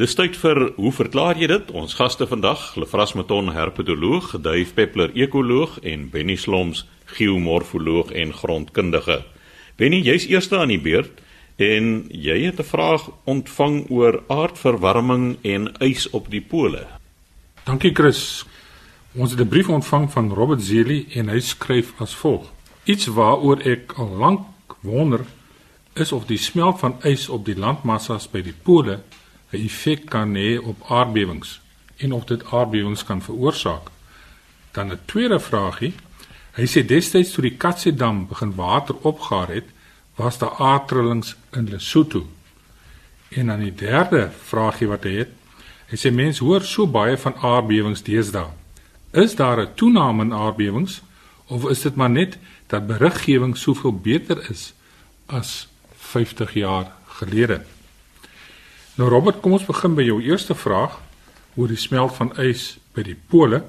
Dis tyd vir hoe verklaar jy dit? Ons gaste vandag, Lefras Maton, herpetoloog, Duif Peppler, ekoloog en Benny Sloms, geomorfoloog en grondkundige. Benny, jy's eerste aan die beurt en jy het 'n vraag ontvang oor aardverwarming en ys op die pole. Dankie Chris. Ons het 'n brief ontvang van Robert Zeli en hy skryf as volg: Iets waaroor ek al lank wonder is of die smelt van ys op die landmassas by die pole 'n effek kan hê op aardbewings en of dit aardbewings kan veroorsaak. Dan 'n tweede vragie. Hy sê destyds toe die Katse-dam begin water opgaar het, was daar aardtrillings in Lesotho. En dan die derde vragie wat hy het. Hy sê mense hoor so baie van aardbewings deesdae. Is daar 'n toename in aardbewings of is dit maar net dat beriggewing soveel beter is as 50 jaar gelede? Nou Robert, kom ons begin by jou eerste vraag oor die smelt van ys by die pole.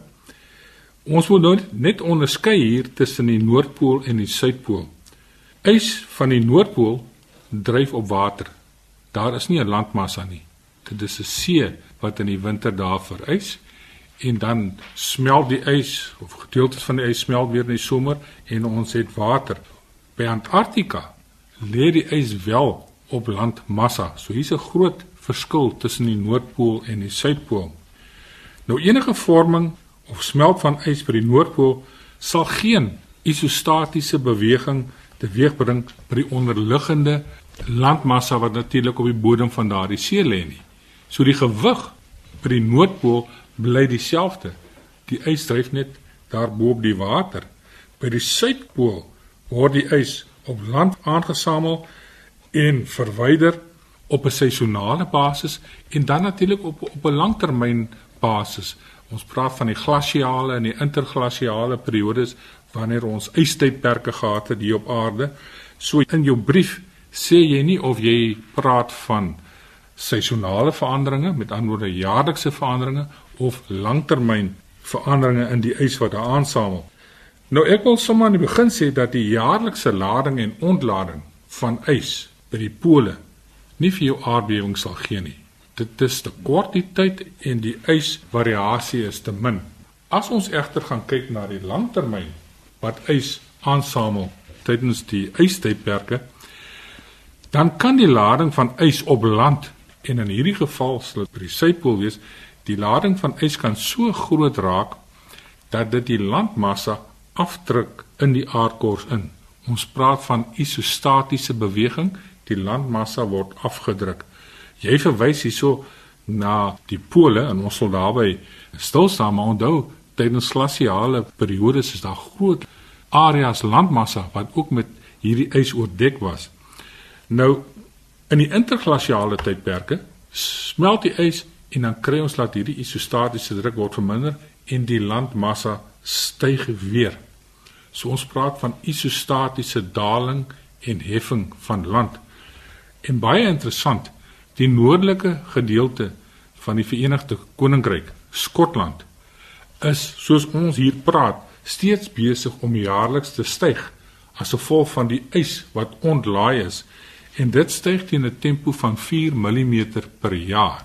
Ons moet nou net onderskei hier tussen die noordpool en die suidpool. Ys van die noordpool dryf op water. Daar is nie 'n landmassa nie. Dit is 'n see wat in die winter daar verys en dan smelt die ys of gedeeltes van die ys smelt weer in die somer en ons het water. By Antarktika lê die ys wel op landmassa. So hier's 'n groot verskil tussen die noordpool en die suidpool. Nou enige vorming of smelt van ys by die noordpool sal geen isostatiese beweging teweegbring by die onderliggende landmassa wat natuurlik op die bodem van daardie see lê nie. So die gewig by die noordpool bly dieselfde. Die ys dryf net daarbo op die water. By die suidpool word die ys op land aangesamel en verwyder op 'n seisonale basis en dan natuurlik op op 'n langtermyn basis. Ons praat van die glasiale en die interglasiale periodes wanneer ons ystydperke gehad het hier op aarde. So in jou brief sê jy nie of jy praat van seisonale veranderinge, met ander woorde jaarlikse veranderinge of langtermyn veranderinge in die ys wat daar aansamel. Nou ek wil sommer aan die begin sê dat die jaarlikse lading en ontlading van ys by die pole nie vir jou aardbewing sal gee nie. Dit is te kort die tyd en die ysvariasie is te min. As ons egter gaan kyk na die langtermyn wat ys aansamel tydens die ystydperke, dan kan die lading van ys op land en in hierdie geval sal dit by die suidpool wees, die lading van ys kan so groot raak dat dit die landmassa afdruk in die aardkors in. Ons praat van isostatiese beweging die landmassa word afgedruk. Jy verwys hierso na die pole en ons sal daarby stil staan maar onthou tydens glasiale periodes is daar groot areas landmassa wat ook met hierdie ys oordek was. Nou in die interglasiale tydperke smelt die ys en dan kry ons dat hierdie isostatiese druk word verminder en die landmassa styg weer. So ons praat van isostatiese daling en heffing van land. En baie interessant, die noordelike gedeelte van die Verenigde Koninkryk, Skotland, is soos ons hier praat, steeds besig om jaarliks te styg as gevolg van die ys wat ontlaai is en dit styg teen 'n tempo van 4 mm per jaar.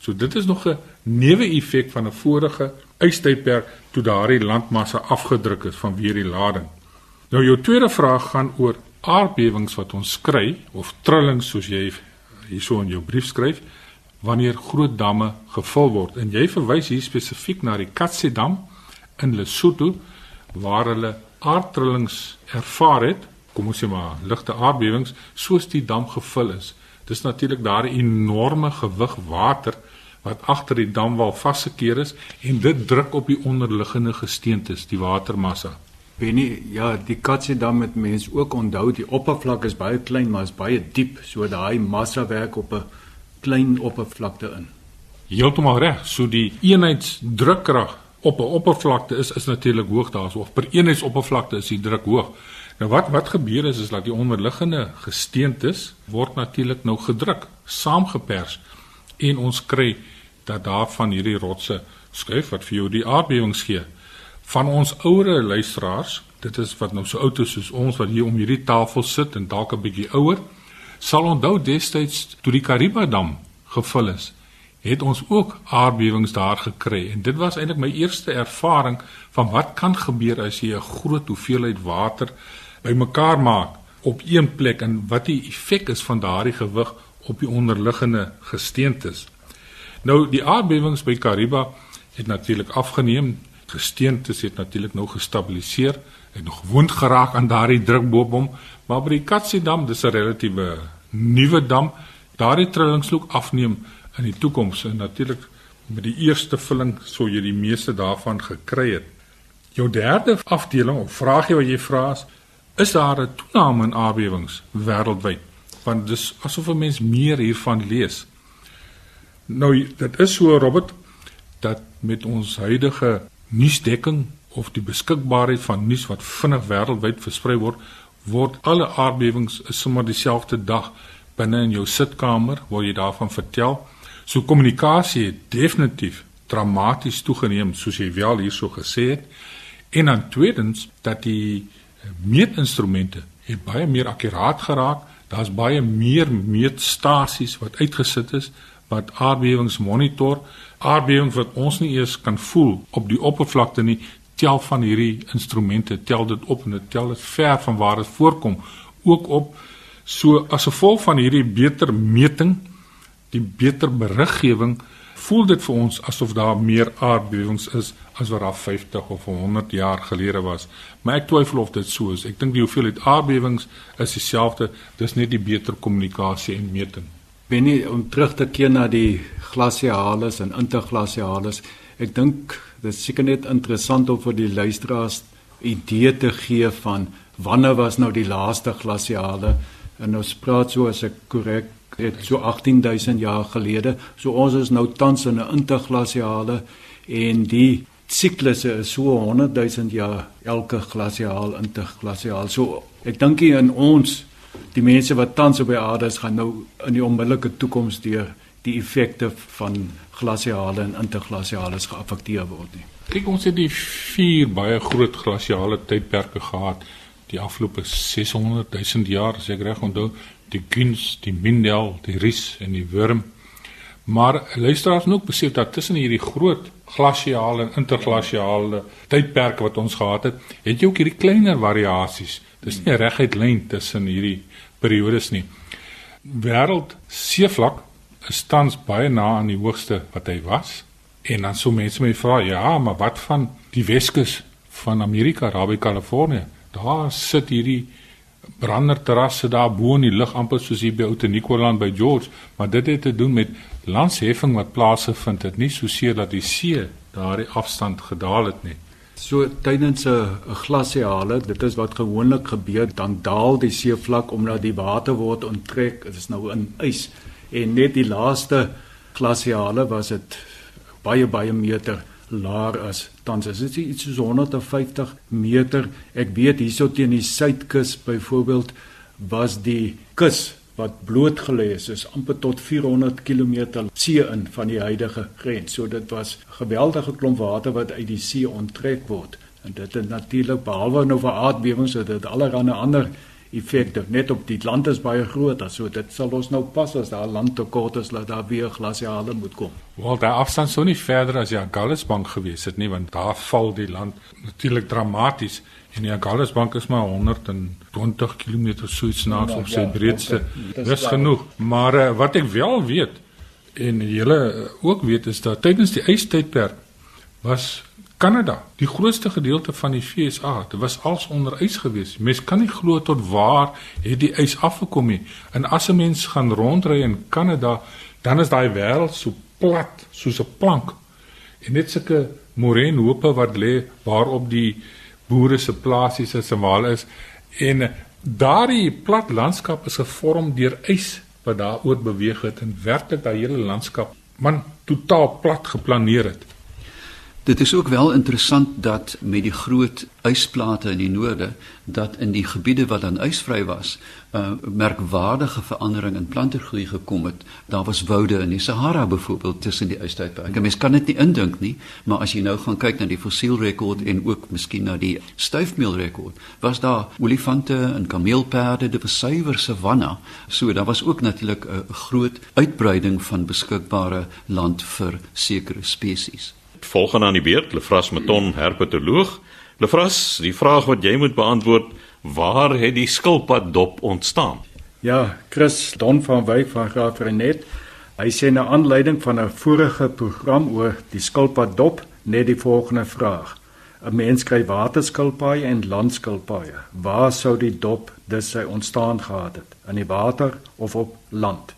So dit is nog 'n neeweffek van 'n vorige ystydperk toe daardie landmassa afgedruk is vanweer die lading. Nou jou tweede vraag gaan oor aardbewings wat ons kry of trillings soos jy hierso in jou brief skryf wanneer groot damme gevul word. En jy verwys hier spesifiek na die Katse dam in Lesotho waar hulle aardtrillings ervaar het kom ons sê maar ligte aardbewings soos die dam gevul is. Dis natuurlik daar 'n enorme gewig water wat agter die damwal vasgekeer is en dit druk op die onderliggende gesteentes die watermassa Benny, ja, die Katsedam het mense ook onthou, die oppervlak is baie klein, maar is baie diep, so daai massa werk op 'n klein oppervlakte in. Heeltemal reg. So die eenheidsdrukkrag op 'n oppervlakte is is natuurlik hoog daarso. Of per eenheidsoppervlakte is die druk hoog. Nou wat wat gebeur is is dat die onderliggende gesteentes word natuurlik nou gedruk, saamgepers en ons kry dat daarvan hierdie rotse skuif wat vir jou die aardbewings gee van ons ouer luisteraars, dit is wat nou so oud is soos ons wat hier om hierdie tafel sit en dalk 'n bietjie ouer, sal onthou destyds toe die Kariba dam gevul is, het ons ook aardbewings daar gekry en dit was eintlik my eerste ervaring van wat kan gebeur as jy 'n groot hoeveelheid water bymekaar maak op een plek en wat die effek is van daardie gewig op die onderliggende gesteentes. Nou die aardbewings by Kariba het natuurlik afgeneem. Gesteentes het natuurlik nou gestabiliseer en nog gewoond geraak aan daardie druk bo hom, maar by die Katsiedam, dis 'n relatiewe nuwe dam, daardie trillings loop afneem in die toekoms en natuurlik met die eerste vulling sou jy die meeste daarvan gekry het. Jou derde afdeling of vraag jy wat jy vra is, is daar 'n toename in aardbewings wêreldwyd? Want dis asof 'n mens meer hiervan lees. Nou dit is so Robert dat met ons huidige nuusdekking of die beskikbaarheid van nuus wat vinnig wêreldwyd versprei word, word alle aardbewings sommer dieselfde dag binne in jou sitkamer waar jy daarvan vertel. So kommunikasie het definitief dramaties toegeneem soos jy wel hierso gesê het. En dan tweedens dat die meetinstrumente het baie meer akkuraat geraak. Daar's baie meer meetstasies wat uitgesit is wat aardbewings monitor. Aardbewings wat ons nie eers kan voel op die oppervlakte nie, tel van hierdie instrumente tel dit op en dit tel dit ver van waar dit voorkom ook op. So as gevolg van hierdie beter meting die beter beriggewing voel dit vir ons asof daar meer aardbewings is as wat daar 50 of 100 jaar gelede was. Maar ek twyfel of dit so is. Ek dink die hoeveelheid aardbewings is dieselfde, dis net die beter kommunikasie en meting. Benny om terug te keer na die glasiales en interglasiales. Ek dink dit is seker net interessant om vir die luisteraars idee te gee van wanneer was nou die laaste glasiale en ons praat so as ek korrek het so 18000 jaar gelede. So ons is nou tans in 'n interglasiale en die siklusse is so 100000 jaar elke glasiaal interglasiaal. So ek dink in ons die mense wat tans op die aarde is gaan nou in die onmiddellike toekoms deur die effekte van glasiale en interglasiale geaffekteer word nie. Kyk ons het die vier baie groot glasiale tydperke gehad die afgelope 600 000 jaar as ek reg onthou die Guns, die Mindel, die Ries en die Wurm. Maar luisteraars moet ook besef dat tussen hierdie groot glasiale en interglasiale tydperke wat ons gehad het, het jy ook hierdie kleiner variasies. Dis nie 'n reguit lyn tussen hierdie periodes nie. Wêreld seevlak is tans baie na aan die hoogste wat hy was. En dan sou mense my vra, ja, maar wat van die Weskus van Amerika, by Kalifornië? Daar sit hierdie branderterrasse daar bo in die lug amper soos hier by Oudtshoorn by George, maar dit het te doen met landsheffing wat plaasgevind het, nie soseer dat die see daardie afstand gedaal het nie. So tydens 'n glasiale, dit is wat gewoonlik gebeur, dan daal die seevlak omdat die water word onttrek, dit is nou in ys en net die laaste glasiale was dit baie baie meter laer as tans is dit iets soos 150 meter. Ek weet hierso teen die suidkus byvoorbeeld was die kus wat bloot gelê is, is amper tot 400 km see in van die huidige grens. So dit was geweldige klomp water wat uit die see onttrek word. En dit het natuurlik behalwe nou vir aardbewings, het dit allerlei ander effekte net op die land is baie groot so dit sal ons nou pas as daar land tekort is dat daar weer glasiale moet kom. Wel daar afstand sou nie verder as ja Gallisbank gewees het nie want daar val die land natuurlik dramaties en die Gallisbank is maar 120 km suits na ja, op sy ja, breedste. Okay. Dis genoeg. Maar uh, wat ek wel weet en julle ook weet is dat tydens die ystydperk was Kanada, die grootste gedeelte van die FSA, dit was als onder ys gewees. Mens kan nie glo tot waar het die ys afgekom nie. En as 'n mens gaan rondry in Kanada, dan is daai wêreld so plat soos 'n plank. En net sulke moreenhope wat lê waarop die boere se plasies is en waar is en daardie plat landskap is gevorm deur ys wat daaroor beweeg het en werklik daai hele landskap man totaal plat geplaneer het. Dit is ook wel interessant dat met die groot ysplate in die noorde dat in die gebiede wat dan ysvry was, 'n uh, merkwaardige verandering in plantegroei gekom het. Daar was woude in die Sahara byvoorbeeld tussen die ystydperke. Mens kan dit nie indink nie, maar as jy nou gaan kyk na die fossielrekord en ook miskien na die stuifmeelrekord, was daar olifante en kameelperde, dit was suiwer savanna. So daar was ook natuurlik 'n groot uitbreiding van beskikbare land vir sekere spesies. Volgende aan die beurt, Lefras Meton, herpetoloog. Lefras, die vraag wat jy moet beantwoord, waar het die skilpad dop ontstaan? Ja, Chris Don van Wyk van Graafrenet. Hy sê na aanleiding van 'n vorige program oor die skilpad dop net die volgende vraag. 'n Mens kry waterskilpaaie en landskilpaaie. Waar sou die dop dus sy ontstaan gehad het? In die water of op land?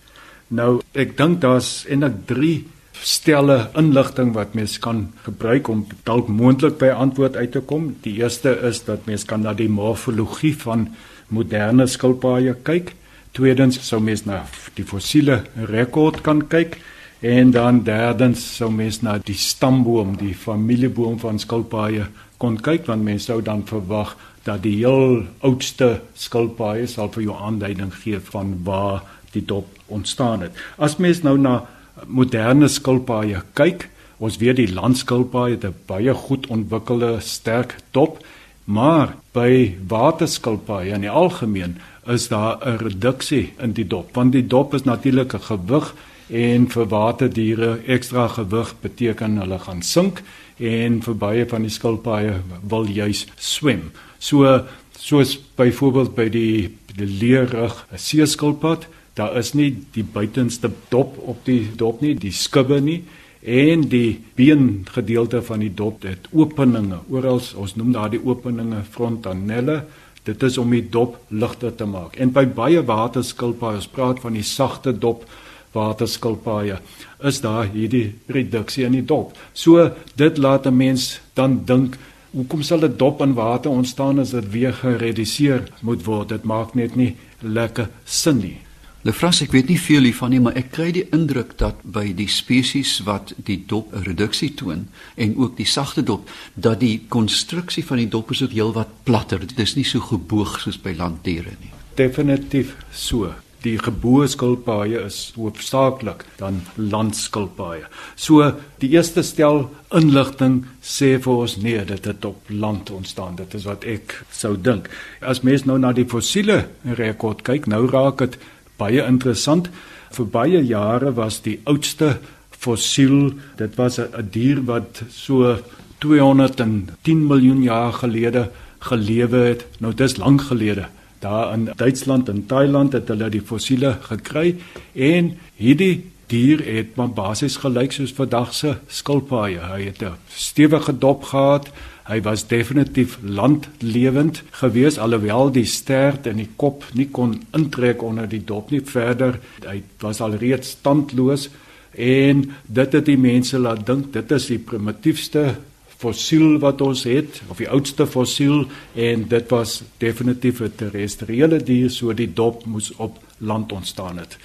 Nou, ek dink daar's eintlik 3 stelle inligting wat mens kan gebruik om dalk moontlik by antwoord uit te kom. Die eerste is dat mens kan na die morfologie van moderne skilpaaie kyk. Tweedens sou mens na die fossiele rekord kan kyk en dan derdens sou mens na die stamboom, die familieboom van skilpaaie kon kyk want mens sou dan verwag dat die heel oudste skilpaaie sal vir jou aanduiding gee van waar die dop ontstaan het. As mens nou na moderne skilpaaie kyk, ons weet die landskilpaaie het 'n baie goed ontwikkelde sterk dop, maar by waterskilpaaie in die algemeen is daar 'n reduksie in die dop, want die dop is natuurlik 'n gewig en vir waterdiere ekstra gewig beteken hulle gaan sink en vir baie van die skilpaaie wil juis swem. So soos byvoorbeeld by die die leerrug, 'n seeskilpad daar is nie die buitenste dop op die dop nie, die skubbe nie en die beengedeelte van die dop het openinge. Oral ons noem daardie openinge frontanelle. Dit is om die dop ligter te maak. En by baie waterskilpaaie, ons praat van die sagte dop waterskilpaaie, is daar hierdie reduksie in die dop. So dit laat 'n mens dan dink Hoekom sal 'n dop in water ontstaan as dit weer gereduseer moet word? Dit maak net nie lekker sin nie. Lefras, ek weet nie veel hiervan nie, maar ek kry die indruk dat by die spesies wat die dop 'n reduksie toon en ook die sagte dop, dat die konstruksie van die dop is ook heelwat platter. Dit is nie so geboog soos by landdiere nie. Definitief so. Die geboë skilpaaie is hoofsaaklik dan landskilpaaie. So die eerste stel inligting sê vir ons nee, dit het op land ontstaan. Dit is wat ek sou dink. As mens nou na die fossiele rekord kyk, nou raak dit baie interessant. Vir baie jare was die oudste fossiel, dit was 'n dier wat so 210 miljoen jaar gelede gelewe het. Nou dis lank gelede. Daar in Duitsland en Thailand het hulle die fossiele gekry en hierdie dier het maar basies gelyk soos vandag se skilpaaie. Hy het 'n stewige dop gehad. Hy was definitief landlewend gewees alhoewel die stert en die kop nie kon intrek onder die dop nie verder. Hy was alreeds standloos en dit het die mense laat dink dit is die primitiefste fossiel wat ons het of die oudste fossiel en dit was definitief 'n terrestriële dier so die dop moes op land ontstaan het.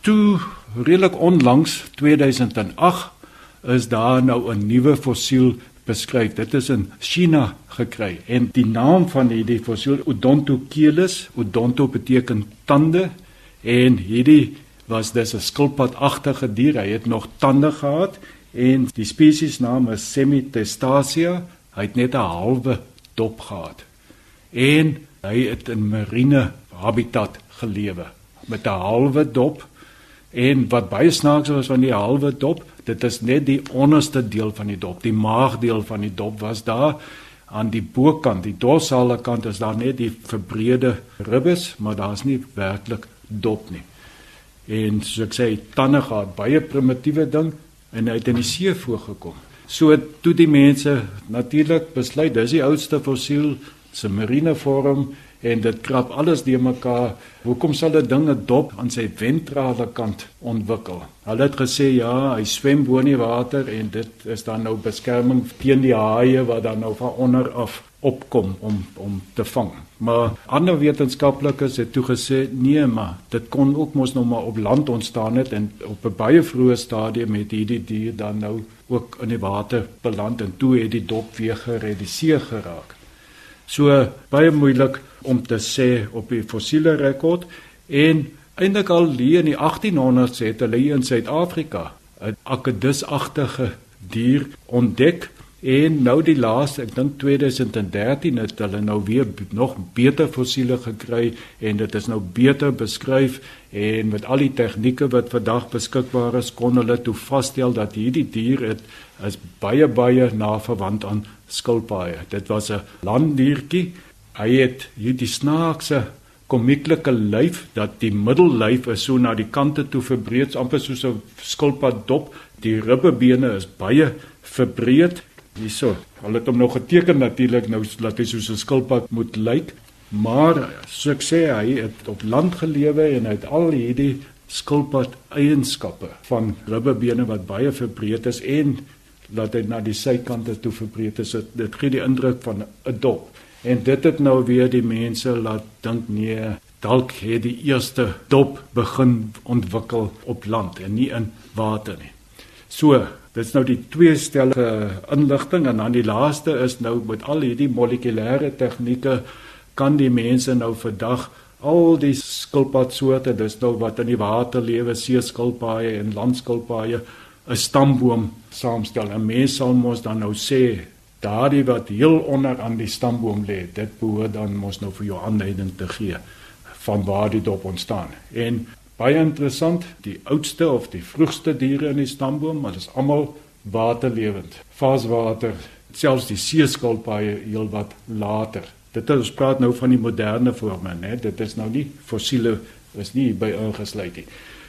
Toe redelik onlangs 2008 is daar nou 'n nuwe fossiel beskryf. Dit is in China gekry en die naam van hierdie fossiel Odontochelys, odonto beteken tande en hierdie was dis 'n skilpadagtige dier. Hy het nog tande gehad en die spesies naam is Semitestacea. Hy het net 'n halwe dop gehad. En hy het in marine habitat gelewe met 'n halwe dop En wat baie snaaks was van die halwe dop, dit is net die onderste deel van die dop, die maagdeel van die dop was daar aan die bokant, die dorsale kant is daar net die verbreede ribbes, maar daar's nie werklik dop nie. En soos ek sê, tande gehad, baie primitiewe ding en hy het in die see voorgekom. So toe die mense natuurlik besluit dis die oudste fossiel se marine vorm en dit krap alles deur mekaar. Hoekom sal 'n ding 'n dop aan sy ventrale kant ontwikkel? Hulle het gesê ja, hy swem bo in die water en dit is dan nou beskerming teen die haie wat dan nou van onder af opkom om om te vang. Maar ander wetenskaplikes het toe gesê nee, maar dit kon ook mos nog maar op land ontstaan het en op 'n baie vroeë stadium het hierdie dier dan nou ook in die water beland en toe het die dop weer gereduseer geraak. So baie moeilik om te sê op die fossiele rekord en eintlik al hier in die 1800s het hulle in Suid-Afrika 'n akedusagtige dier ontdek En nou die laaste, ek dink 2013 het hulle nou weer nog beter fossiele gekry en dit is nou beter beskryf en met al die tegnieke wat vandag beskikbaar is, kon hulle toe vasstel dat hierdie dier het is baie baie na verwant aan skilpaaie. Dit was 'n landdiertjie. Hy het hierdie snaakse komieklike lyf dat die middellyf is so na die kante toe verbreed, amper soos 'n skilpad dop. Die ribbebene is baie verbreed Hierso. Hulle het hom nog geteken natuurlik nou laat hy soos 'n skilpad moet lyk. Maar so ek sê hy het op land gelewe en hy het al hierdie skilpad eienskappe van ribbebene wat baie verbreed is en laat hy na die sykante toe verbreed is. Dit gee die indruk van 'n dop. En dit het nou weer die mense laat dink nee, dalk het die eerste dop begin ontwikkel op land en nie in water nie. So, Dit is nou die twee stellige inligting en dan die laaste is nou met al hierdie molekulêre tegnieke kan die mense nou vandag al die skilpadsoorte, dis nou wat in die water lewe, seeskilpaaie en landskilpaaie 'n stamboom saamstel. En mense sal mos dan nou sê daardie wat heel onder aan die stamboom lê, dit behoort dan mos nou vir jou aanleiding te gee van waar dit op ontstaan. En Baie interessant, die oudste of die vroegste diere in die stamboom, dit is almal waterlewend. Vaaswater, selfs die seeskilpaaie heel wat later. Dit ons praat nou van die moderne vorme, né? Dit is nou nie fossiele is nie by ingesluit nie.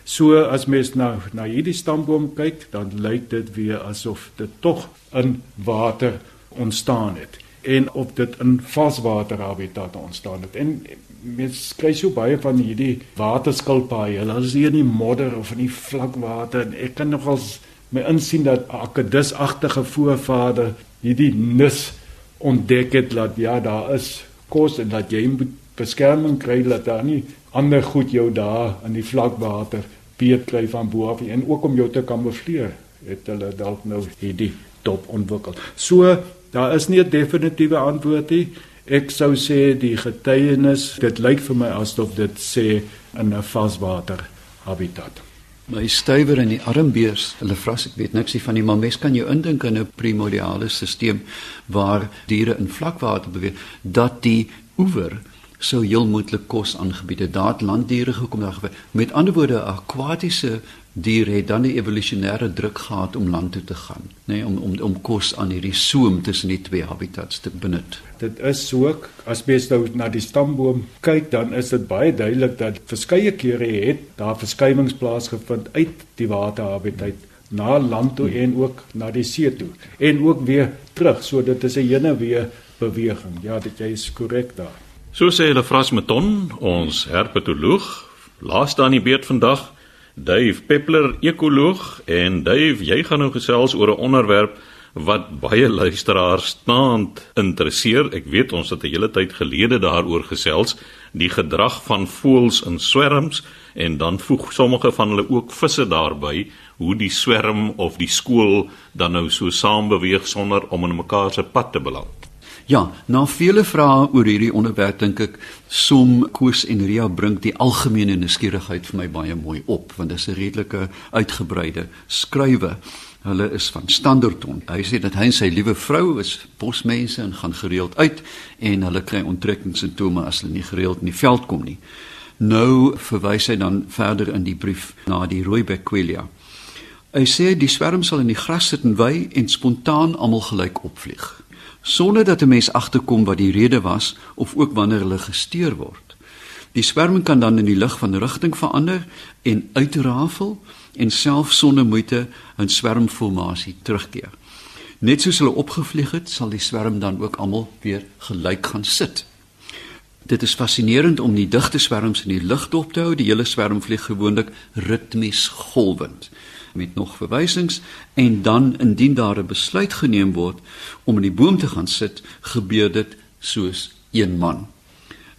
So as mens nou na hierdie stamboom kyk, dan lyk dit weer asof dit tog in water ontstaan het en of dit in vaswater habitat ontstaan het. En mens kry so baie van hierdie waterskilpaaie. Hulle is hier in die modder of in die vlakwater en ek kan nogals my insien dat 'n akedusagtige voorvader hierdie nis ontdek het dat ja, daar is kos en dat jy moet beskerming kry dat daar nie ander goed jou daar in die vlakwater beet kry van bo af en ook om jou te kamufleer het hulle dalk nou hierdie dop ontwikkel. So daar is nie 'n definitiewe antwoord nie. Ek sou sê die getuienis, dit lyk vir my asof dit sê in 'n vaswater habitat. My stywer in die armbeers, hulle vras ek weet niks van die maar mes kan jou indink in 'n primordiale stelsel waar diere in vlakwater beweeg dat die oewer sou heel moontlik kos aangebied het. Daar het landdiere gekom daar. Met ander woorde, 'n akwatiese dier het dan 'n evolusionêre druk gehad om land toe te gaan, nê, nee, om om om kos aan hierdie soem tussen die twee habitats te benut. Dit is so ook as mens nou na die stamboom kyk, dan is dit baie duidelik dat verskeie kere het daar verskywings plaasgevind uit die waterhabitat na land toe en ook na die see toe en ook weer terug, so dit is 'n heen en weer beweging. Ja, dit jy is korrek daar. So sê hulle Frasmeton, ons herpetoloog, laaste aan die beurt vandag. Dave Peppler, ekoloog en Dave, jy gaan nou gesels oor 'n onderwerp wat baie luisteraars staand interesseer. Ek weet ons het 'n hele tyd gelede daaroor gesels, die gedrag van voëls in swerms en dan voeg sommige van hulle ook visse daarbey, hoe die swerm of die skool dan nou so saam beweeg sonder om in mekaar se pad te beland. Ja, na vele vrae oor hierdie onderwerp dink ek som Koos en Ria bring die algemene nuuskierigheid vir my baie mooi op want dit is 'n redelike uitgebreide skrywe. Hulle is van Standerton. Hy sê dat hy en sy liewe vrou is bosmense en gaan gereeld uit en hulle kry onttrekkingssimptome as hulle nie gereeld in die veld kom nie. Nou verwys hy dan verder in die brief na die rooibek quelia. Hy sê die swerm sal in die gras sit en wy en spontaan almal gelyk opvlieg sonder dat 'n mens agterkom wat die rede was of ook wanneer hulle gesteer word. Die swerm kan dan in die lug van rigting verander en uitrafel en self sonder moeite 'n swermformasie terugkeer. Net soos hulle opgevlieg het, sal die swerm dan ook almal weer gelyk gaan sit. Dit is fascinerend om die digte swerms in die lug dop te hou. Die hele swerm vlieg gewoonlik ritmies golwend met nog verwysings en dan indien daar 'n besluit geneem word om in die boom te gaan sit, gebeur dit soos een man.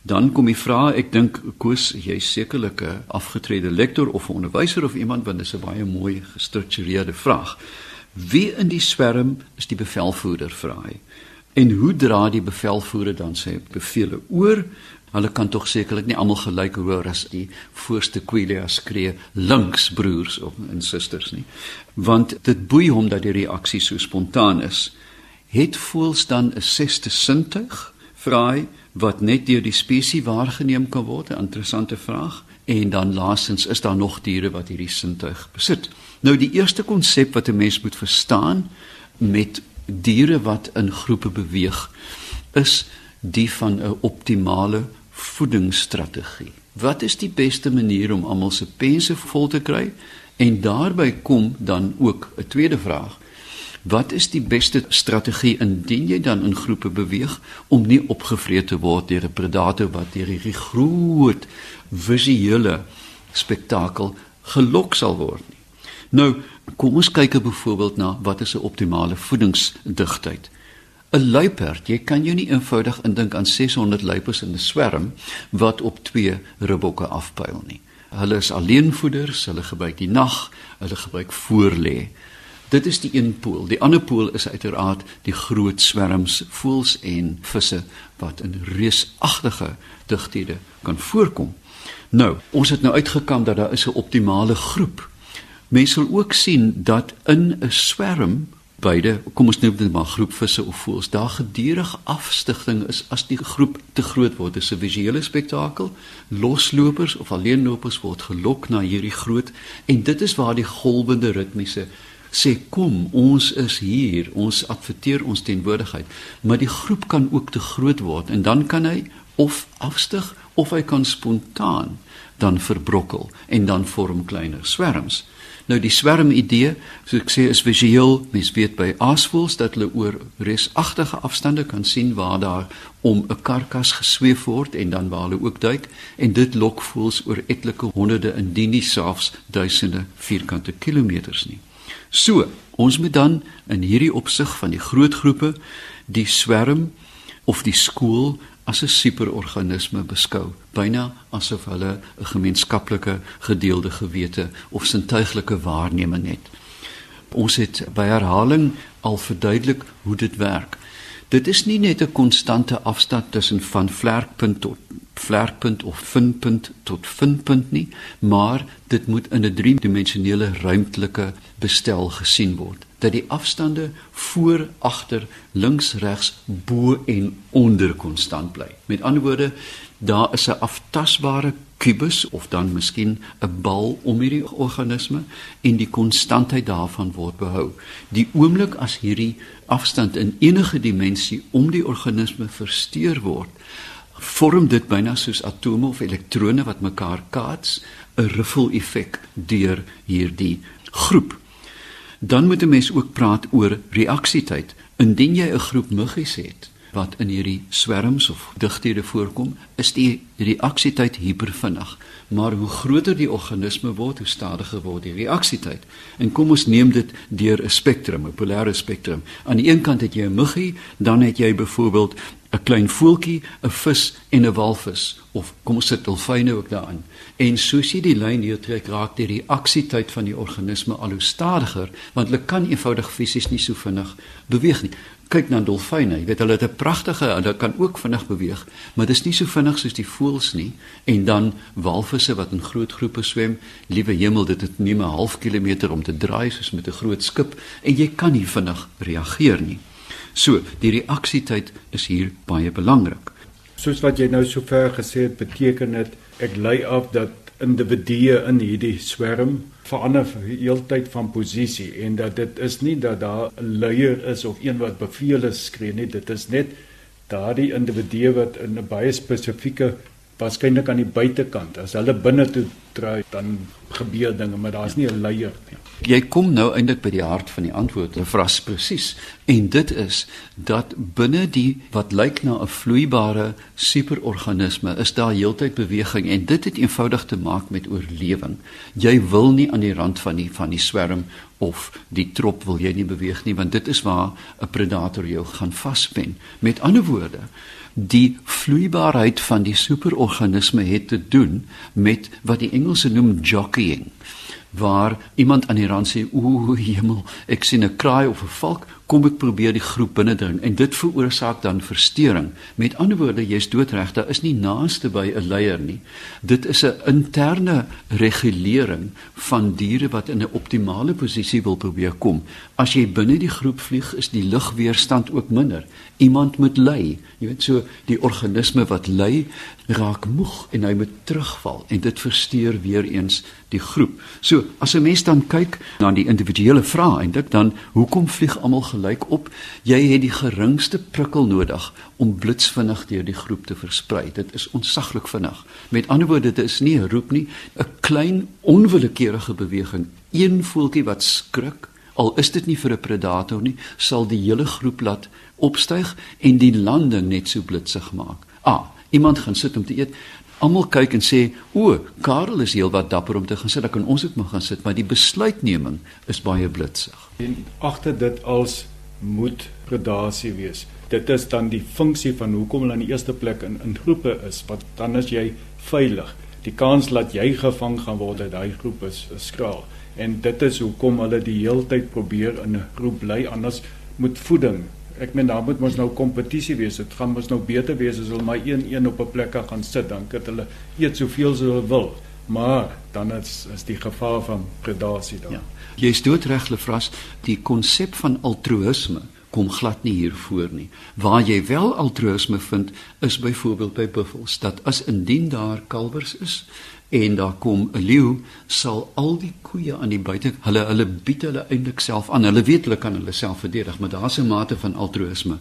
Dan kom die vraag, ek dink Koos, jy's sekerlik 'n afgetrede lektor of 'n onderwyser of iemand want dit is 'n baie mooi gestruktureerde vraag. Wie in die swerm is die bevelvoerder vra hy? En hoe dra die bevelvoerder dan sy bevele oor? Hulle kan tog sekerlik nie almal gelyk hoor as die voorste Quilia skree links broers of en susters nie. Want dit boei hom dat die reaksie so spontaan is. Het voels dan 'n sesde sintuig? Vra hy wat net deur die spesies waargeneem kan word? 'n Interessante vraag. En dan laastens is daar nog diere wat hierdie sintuig besit. Nou die eerste konsep wat 'n mens moet verstaan met diere wat in groepe beweeg is die van 'n optimale voedingsstrategie. Wat is die beste manier om almal se pense vol te kry? En daarbey kom dan ook 'n tweede vraag. Wat is die beste strategie indien jy dan in groepe beweeg om nie opgevreet te word deur 'n predator wat deur hierdie groot visuele spektakel gelok sal word nie? Nou, kom ons kyk byvoorbeeld na wat is 'n optimale voedingsdigtheid. 'n Luiperd, jy kan jou nie eenvoudig indink aan 600 luiperds in 'n swerm wat op twee ribbokke afpyl nie. Hulle is alleenvoeders, hulle gebruik die nag, hulle gebruik voorlê. Dit is die een pool. Die ander pool is uiteraard die groot swerms voëls en visse wat in reusagtige digthede kan voorkom. Nou, ons het nou uitgekam dat daar is 'n optimale groep. Mense sal ook sien dat in 'n swerm beide, kom ons noem dit maar groepvisse of voëls, daar gedurig afstigting is as die groep te groot word. Dit is 'n visuele spektakel. Loslopers of alleenlopers word gelok na hierdie groot en dit is waar die golwende ritmiese sê kom ons is hier ons adverteer ons teenwoordigheid maar die groep kan ook te groot word en dan kan hy of afstyg of hy kan spontaan dan verbrokkel en dan vorm kleiner swerms nou die swerm idee so ek sê is visueel. Mens weet by aasvoëls dat hulle oor resagtige afstande kan sien waar daar om 'n karkas gesweef word en dan waar hulle ook duik. En dit lok voëls oor etlike honderde indien nie selfs duisende vierkante kilometers nie. So, ons moet dan in hierdie opsig van die groot groepe die swerm of die skool as 'n superorganisme beskou, byna asof hulle 'n gemeenskaplike gedeelde gewete of sintuiglike waarneming het. Ons het by herhaling al verduidelik hoe dit werk. Dit is nie net 'n konstante afstand tussen van vlerkpunt tot vlerkpunt of vindpunt tot vindpunt nie, maar dit moet in 'n driedimensionele ruimtelike bestel gesien word. Dat die afstande voor, agter, links, regs, bo en onder konstant bly. Met ander woorde, daar is 'n aftasbare kubus of dan miskien 'n bal om hierdie organisme en die konstantheid daarvan word behou. Die oomblik as hierdie afstand in enige dimensie om die organisme versteur word, vorm dit byna soos atome of elektrone wat mekaar kaats, 'n riffel-effek deur hierdie groep. Dan moet 'n mens ook praat oor reaksietyd. Indien jy 'n groep muggies het wat in hierdie swerms of digthede voorkom, is die reaksietyd hipervinnig. Maar hoe groter die organisme word, hoe stadiger word die reaksietyd. En kom ons neem dit deur 'n spektrum, 'n polêre spektrum. Aan die een kant het jy 'n muggie, dan het jy byvoorbeeld 'n klein voeltjie, 'n vis en 'n walvis of kom ons sit dolfyne ook daarin. En soos jy die lyn hier trek, raak die reaksietyd van die organisme al hoe stadiger want hulle kan eenvoudig fisies nie so vinnig beweeg nie. Kyk na dolfyne, jy weet hulle het 'n pragtige, hulle kan ook vinnig beweeg, maar dit is nie so vinnig soos die voëls nie. En dan walvisse wat in groot groepe swem, liewe hemel, dit het nie 'n half kilometer om te draai soos met 'n groot skip en jy kan nie vinnig reageer nie. So, die reaksietyd is hier baie belangrik. Soos wat jy nou sover gesê het, beteken dit ek lei af dat individue in hierdie swerm verander heeltyd van posisie en dat dit is nie dat daar 'n leier is of een wat bevele skree nie, dit is net daardie individue wat in 'n baie spesifieke waarskynlik aan die buitekant as hulle binne toe draai dan gebeur dinge maar daar's nie 'n leier nie. Jy kom nou eintlik by die hart van die antwoord, vras presies. En dit is dat binne die wat lyk na 'n vloeibare superorganisme is daar heeltyd beweging en dit het eenvoudig te maak met oorlewing. Jy wil nie aan die rand van die van die swerm of die trop wil jy nie beweeg nie want dit is waar 'n predator jou gaan vaspen. Met ander woorde, die vloeibaarheid van die superorganisme het te doen met wat die Engelse noem jockeying waar iemand aan die rand sê o hemel ek sien 'n kraai of 'n valk kom ek probeer die groep binnendring en dit veroorsaak dan verstoring. Met ander woorde, jy's doodreg, daar is nie naaste by 'n leier nie. Dit is 'n interne regulering van diere wat in 'n optimale posisie wil probeer kom. As jy binne die groep vlieg, is die lugweerstand ook minder. Iemand moet lei. Jy weet so, die organisme wat lei, raak moeg en hy moet terugval en dit versteur weer eens die groep. So, as 'n mens dan kyk na die individuele vrae eintlik, dan hoekom vlieg almal gelyk op. Jy het die geringste prikkel nodig om blitsvinnig deur die groep te versprei. Dit is onsaglik vinnig. Met ander woorde, dit is nie 'n roep nie, 'n klein onwillekeurige beweging. Een voeltjie wat skrik, al is dit nie vir 'n predator nie, sal die hele groep laat opstyg en die landing net so blitsig maak. Ah, iemand gaan sit om te eet. Almal kyk en sê: "O, Karel is heelwat dapper om te gaan sit. Dan kan ons ook maar gaan sit." Maar die besluitneming is baie blitsig. En agter dit als moet predasie wees. Dit is dan die funksie van hoekom hulle in die eerste plek in in groepe is, want dan is jy veilig. Die kans dat jy gevang gaan word uit daai groep is, is skraal. En dit is hoekom hulle die heeltyd probeer in 'n groep bly anders moet voeding. Ek meen daar moet mos nou kompetisie wees. Dit gaan mos nou beter wees as hulle maar een een op 'n plek gaan sit dan kan hulle eet soveel as hulle wil. Maar dan is is die gevaar van predasie daar. Ja. Jy is doodreg Lefras, die konsep van altruïsme kom glad nie hier voor nie. Waar jy wel altruïsme vind is byvoorbeeld by buffels dat as indien daar kalwers is en daar kom 'n leeu, sal al die koeie aan die buite hulle hulle bied hulle eintlik self aan. Hulle weet hulle kan hulle self verdedig, maar daar's 'n mate van altruïsme.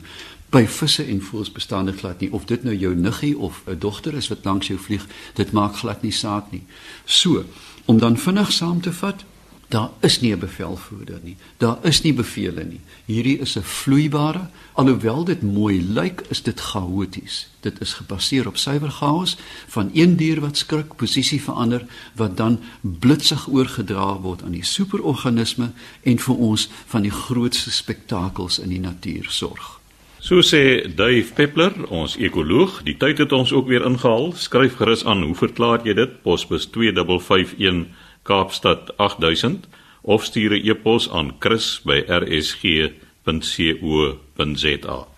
By visse en voëls bestaan dit glad nie of dit nou jou niggie of 'n dogter is wat langs jou vlieg, dit maak glad nie saak nie. So, om dan vinnig saam te vat, Daar is nie 'n bevelvoerder nie. Daar is nie bevele nie. Hierdie is 'n vloeibare, alhoewel dit mooi lyk, is dit chaoties. Dit is gebaseer op suiwer chaos van een dier wat skrik, posisie verander wat dan blitsig oorgedra word aan die superorganisme en vir ons van die grootste spektakels in die natuur sorg. So sê Dave Peppler, ons ekoloog, die tyd het ons ook weer ingehaal. Skryf gerus aan, hoe verklaar jy dit? Posbus 2551 Kaapstad 8000 of stuur 'n e-pos aan chris@rsg.co.za